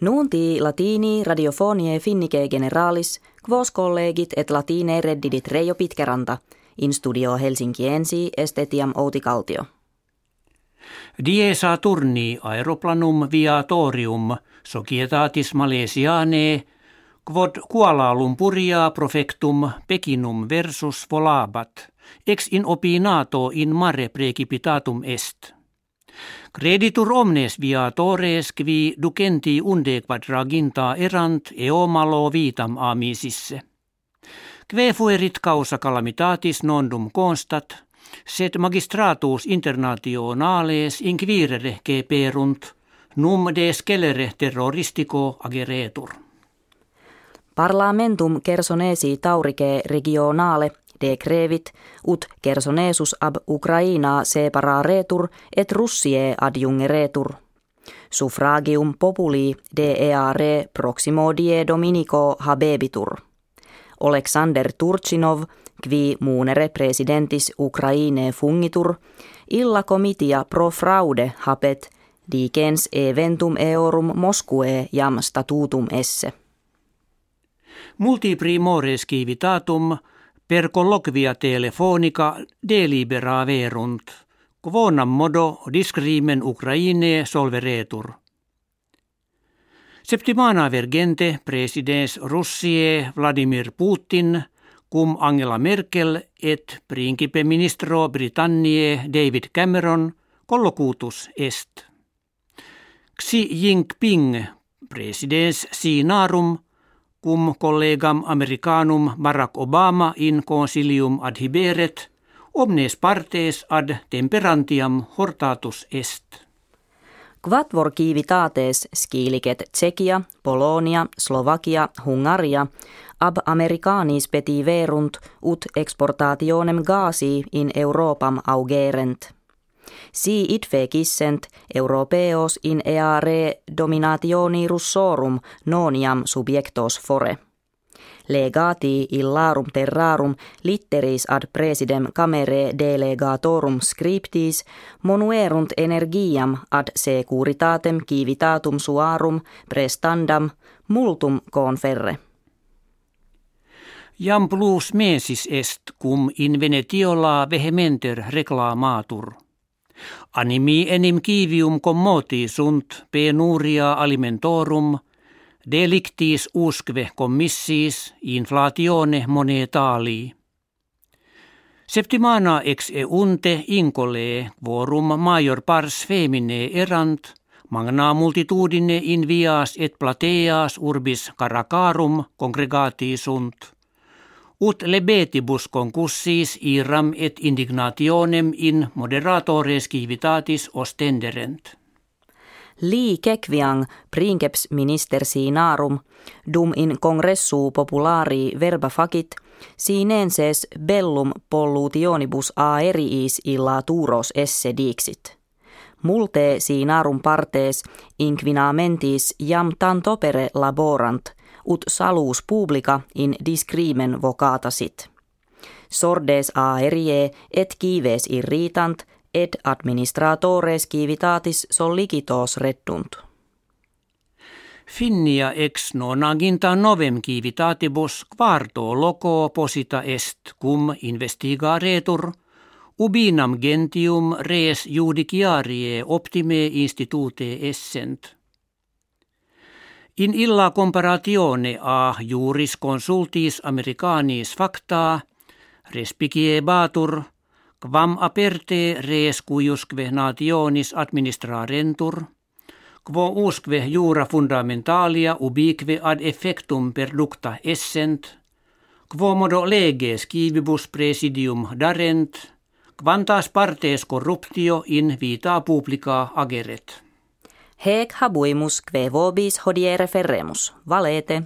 Nuunti latini radiofonie finnike generalis, quos collegit et latine reddidit Reijo Pitkeranta, in studio Helsinkiensi estetiam Outi-Kaltio. Die Saturni aeroplanum viatorium societatis Malesianae quod Kuala Lumpuria profectum Pekinum versus volabat, ex in opinato in mare precipitatum est. Creditur omnes viatores qui ducenti unde quadraginta erant eomalo vitam amisisse. Kve fuerit causa calamitatis nondum constat, sed magistratus internationales inquirere perunt, num de scelere terroristico ageretur. Parlamentum kersonesi taurike regionale de crevit ut kersonesus ab Ukraina separaretur et Russie adjungeretur. Suffragium populi de eare proximo die dominico habebitur. Alexander Turchinov, qui muunere presidentis Ukraine fungitur, illa comitia pro fraude hapet dicens eventum eorum Moscue jam statutum esse. Multiprimores civitatum per colloquia telefonica verunt, quonam modo discrimen Ukraine solveretur. Septimana vergente presidens Russie Vladimir Putin cum Angela Merkel et principe ministro Britannie David Cameron collocutus est. Xi Jinping presidens sinarum cum collegam americanum Barack Obama in consilium adhiberet, omnes partes ad temperantiam hortatus est. Quatvor kiivitates skiiliket Tsekia, Polonia, Slovakia, Hungaria, ab americanis peti verunt ut exportationem gasi in Europam augerent. Si idfecissent europeos in eare dominationi russorum noniam subjectos fore. Legati illarum terrarum litteris ad presidem camere delegatorum scriptis monuerunt energiam ad securitatem civitatum suarum prestandam multum conferre. Jam plus mensis est cum in Venetiola vehementer reclamatur. Animi enim kivium commoti sunt penuria alimentorum, delictis usque commissis inflatione monetali. Septimana ex eunte incole quorum major pars femine erant, magna multitudine in vias et plateas urbis caracarum congregati sunt – ut lebetibus concussis iram et indignationem in moderatores civitatis ostenderent. Li kekviang princeps minister sinarum, dum in congressu populari verba facit, sinenses bellum pollutionibus aeriis illa turos esse dixit. Multe sinarum partes inquinamentis jam tantopere laborant, ut salus publica in discrimen vocata sit. Sordes aerie et kives irritant et administratores civitatis sollicitos reddunt. Finnia ex nonaginta novem civitatibus quarto loco posita est cum investigaretur ubinam gentium res judiciarie optime institute essent – In illa comparatione a juris consultis americanis facta, respiciebatur, quam aperte res cuiusque nationis administrarentur, quo usque jura fundamentalia ubique ad effectum perducta essent, quo modo leges civibus presidium darent, quantas partes corruptio in vita publica ageret. Hec habuimus kve vobis hodiere ferremus, valete.